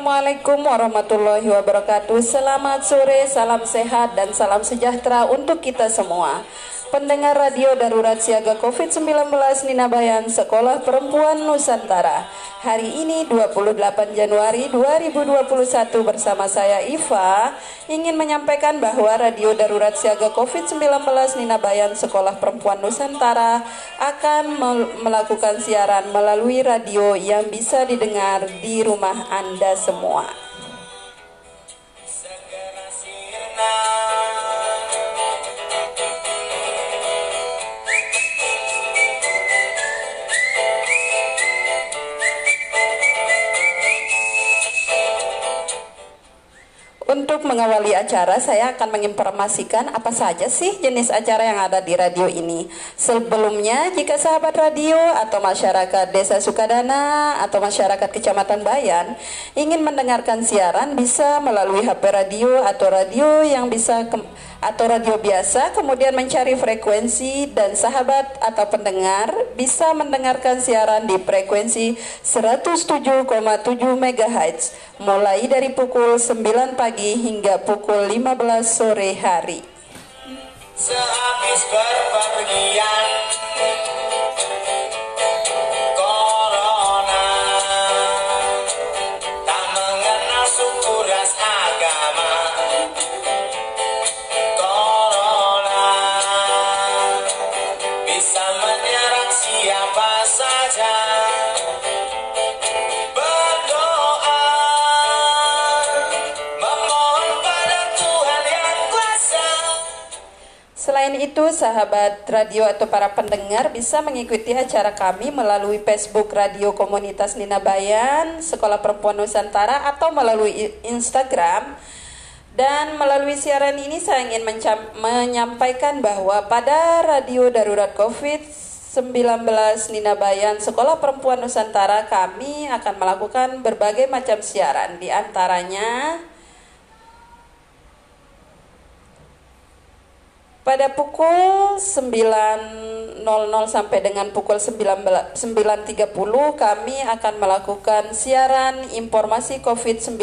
Assalamualaikum warahmatullahi wabarakatuh. Selamat sore, salam sehat dan salam sejahtera untuk kita semua. Pendengar radio darurat siaga COVID-19 Nina Bayan Sekolah Perempuan Nusantara. Hari ini 28 Januari 2021 bersama saya Iva ingin menyampaikan bahwa radio darurat siaga COVID-19 Nina Bayan Sekolah Perempuan Nusantara akan melakukan siaran melalui radio yang bisa didengar di rumah Anda semua. Mengawali acara, saya akan menginformasikan apa saja sih jenis acara yang ada di radio ini. Sebelumnya, jika sahabat radio atau masyarakat Desa Sukadana atau masyarakat Kecamatan Bayan ingin mendengarkan siaran, bisa melalui HP radio atau radio yang bisa atau radio biasa, kemudian mencari frekuensi dan sahabat atau pendengar bisa mendengarkan siaran di frekuensi 107,7 MHz mulai dari pukul 9 pagi hingga pukul 15 sore hari. Sehabis berpergian itu, sahabat radio atau para pendengar bisa mengikuti acara kami melalui Facebook Radio Komunitas Nina Bayan, Sekolah Perempuan Nusantara atau melalui Instagram. Dan melalui siaran ini saya ingin menyampaikan bahwa pada Radio Darurat COVID-19 Nina Bayan, Sekolah Perempuan Nusantara kami akan melakukan berbagai macam siaran, di antaranya Pada pukul 9.00 sampai dengan pukul 9.30 kami akan melakukan siaran informasi COVID-19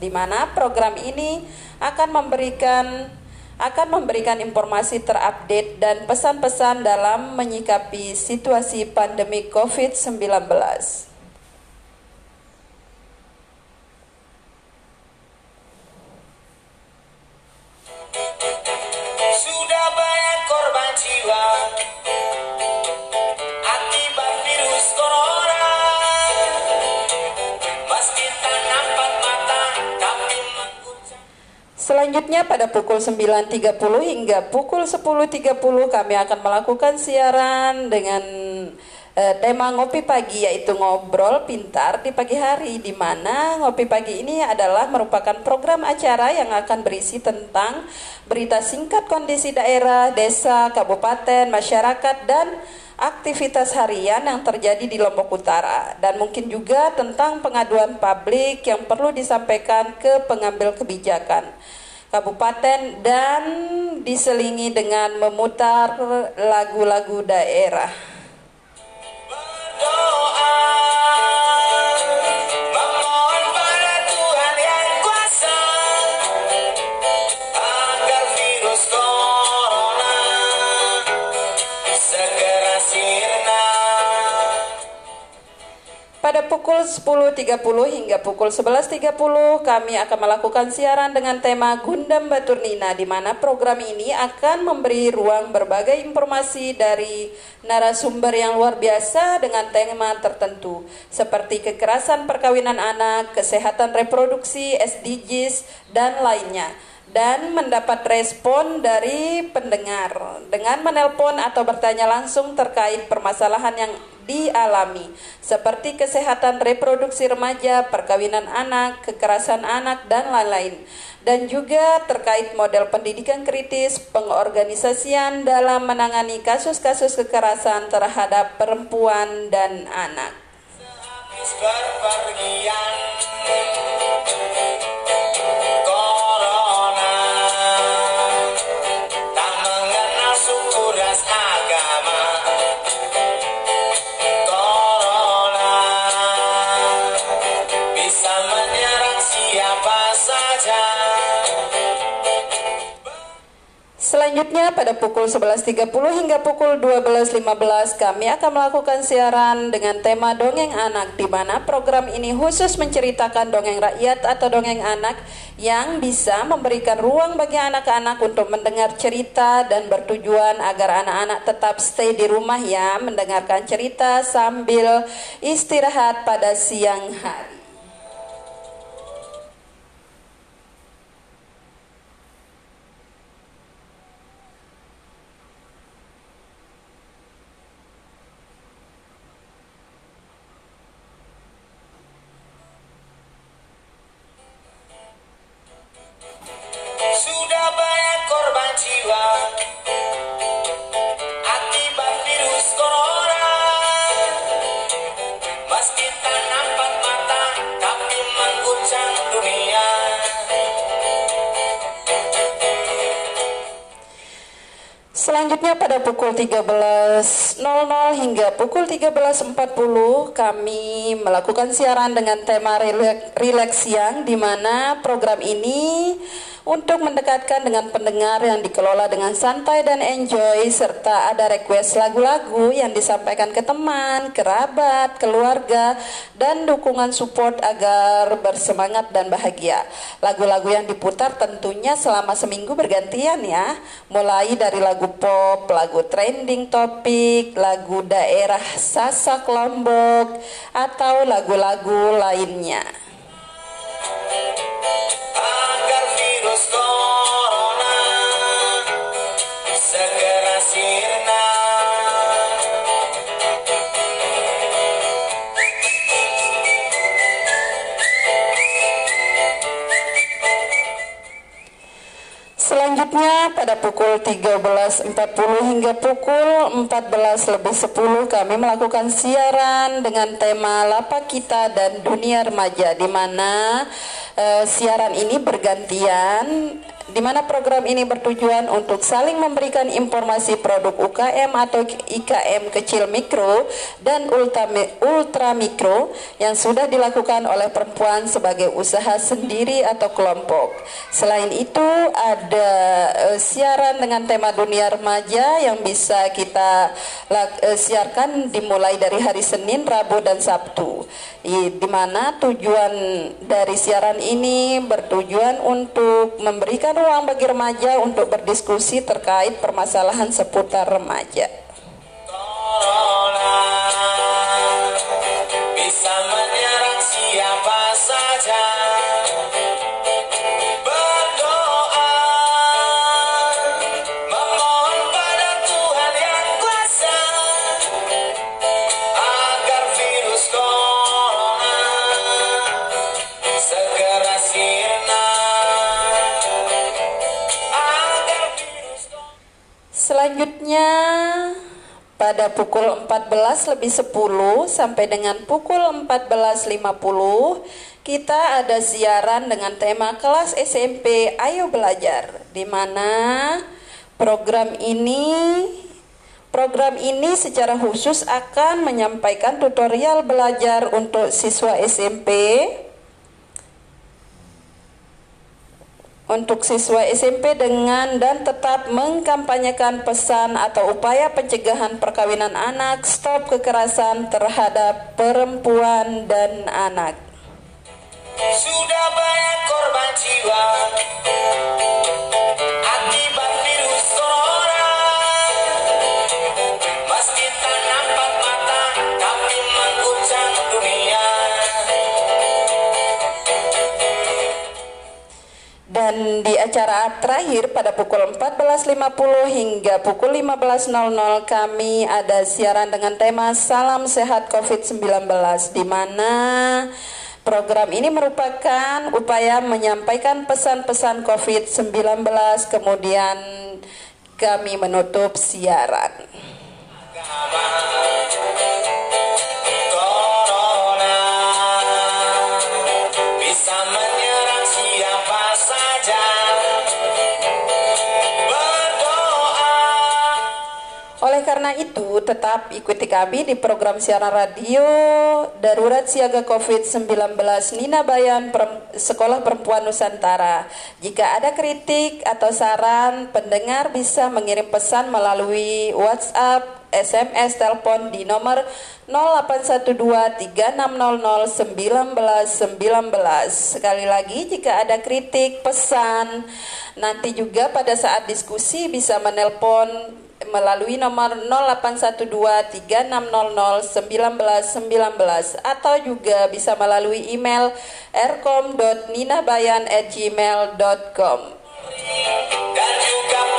di mana program ini akan memberikan akan memberikan informasi terupdate dan pesan-pesan dalam menyikapi situasi pandemi COVID-19. Jiwa. Akibat virus corona. Meski tak nampak mata Selanjutnya pada pukul 9.30 hingga pukul 10.30 kami akan melakukan siaran dengan eh, tema ngopi pagi yaitu ngobrol pintar di pagi hari di mana ngopi pagi ini adalah merupakan program acara yang akan berisi tentang berita singkat kondisi daerah, desa, kabupaten, masyarakat dan aktivitas harian yang terjadi di Lombok Utara dan mungkin juga tentang pengaduan publik yang perlu disampaikan ke pengambil kebijakan kabupaten dan diselingi dengan memutar lagu-lagu daerah. Oh. Pukul 10.30 hingga pukul 11.30 kami akan melakukan siaran dengan tema Gundam Batur Nina di mana program ini akan memberi ruang berbagai informasi dari narasumber yang luar biasa dengan tema tertentu seperti kekerasan perkawinan anak, kesehatan reproduksi, SDGs, dan lainnya dan mendapat respon dari pendengar. Dengan menelpon atau bertanya langsung terkait permasalahan yang dialami seperti kesehatan reproduksi remaja, perkawinan anak, kekerasan anak dan lain-lain. Dan juga terkait model pendidikan kritis, pengorganisasian dalam menangani kasus-kasus kekerasan terhadap perempuan dan anak. Samanya Selanjutnya pada pukul 11.30 hingga pukul 12.15 kami akan melakukan siaran dengan tema dongeng anak di mana program ini khusus menceritakan dongeng rakyat atau dongeng anak yang bisa memberikan ruang bagi anak-anak untuk mendengar cerita dan bertujuan agar anak-anak tetap stay di rumah ya mendengarkan cerita sambil istirahat pada siang hari. Selanjutnya pada pukul 13.00 hingga pukul 13.40 kami melakukan siaran dengan tema relax siang di mana program ini untuk mendekatkan dengan pendengar yang dikelola dengan santai dan enjoy serta ada request lagu-lagu yang disampaikan ke teman, kerabat, keluarga dan dukungan support agar bersemangat dan bahagia. Lagu-lagu yang diputar tentunya selama seminggu bergantian ya, mulai dari lagu pop, lagu trending topik, lagu daerah Sasak Lombok atau lagu-lagu lainnya. Selanjutnya pada pukul 13.40 hingga pukul 14 lebih 10 kami melakukan siaran dengan tema Lapak Kita dan Dunia Remaja di mana uh, siaran ini bergantian di mana program ini bertujuan untuk saling memberikan informasi produk UKM atau IKM kecil mikro dan ultra, ultra mikro yang sudah dilakukan oleh perempuan sebagai usaha sendiri atau kelompok. Selain itu ada uh, siaran dengan tema dunia remaja yang bisa kita uh, siarkan dimulai dari hari Senin, Rabu dan Sabtu. I, di mana tujuan dari siaran ini bertujuan untuk memberikan ruang bagi remaja untuk berdiskusi terkait permasalahan seputar remaja. Pada pukul 14 lebih 10 sampai dengan pukul 14.50 kita ada siaran dengan tema kelas SMP Ayo Belajar. Di mana program ini Program ini secara khusus akan menyampaikan tutorial belajar untuk siswa SMP untuk siswa SMP dengan dan tetap mengkampanyekan pesan atau upaya pencegahan perkawinan anak, stop kekerasan terhadap perempuan dan anak. Sudah banyak korban jiwa acara terakhir pada pukul 14.50 hingga pukul 15.00 kami ada siaran dengan tema Salam Sehat COVID-19 di mana program ini merupakan upaya menyampaikan pesan-pesan COVID-19 kemudian kami menutup siaran. Oleh karena itu, tetap ikuti kami di program siaran radio Darurat Siaga COVID-19 Nina Bayan Sekolah Perempuan Nusantara. Jika ada kritik atau saran, pendengar bisa mengirim pesan melalui WhatsApp, SMS, telepon di nomor 081236001919. Sekali lagi, jika ada kritik, pesan, nanti juga pada saat diskusi bisa menelpon melalui nomor 081236001919 atau juga bisa melalui email erkom.ninabayan@gmail.com. Dan juga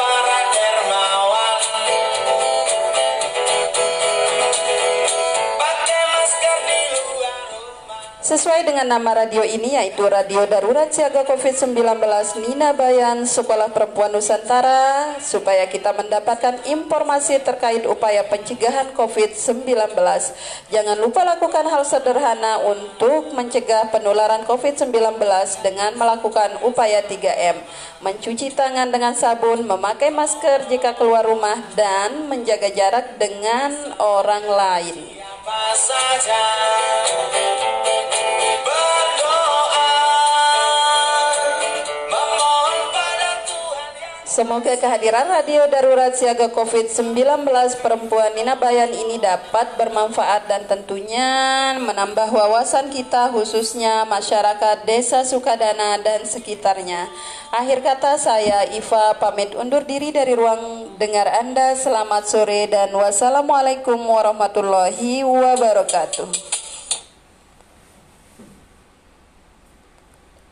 Sesuai dengan nama radio ini yaitu Radio Darurat Siaga COVID-19 Nina Bayan Sekolah Perempuan Nusantara supaya kita mendapatkan informasi terkait upaya pencegahan COVID-19. Jangan lupa lakukan hal sederhana untuk mencegah penularan COVID-19 dengan melakukan upaya 3M. Mencuci tangan dengan sabun, memakai masker jika keluar rumah dan menjaga jarak dengan orang lain. Siapa saja Semoga kehadiran Radio Darurat Siaga COVID-19 Perempuan Nina Bayan ini dapat bermanfaat dan tentunya menambah wawasan kita khususnya masyarakat Desa Sukadana dan sekitarnya. Akhir kata saya Iva pamit undur diri dari ruang dengar Anda. Selamat sore dan wassalamualaikum warahmatullahi wabarakatuh.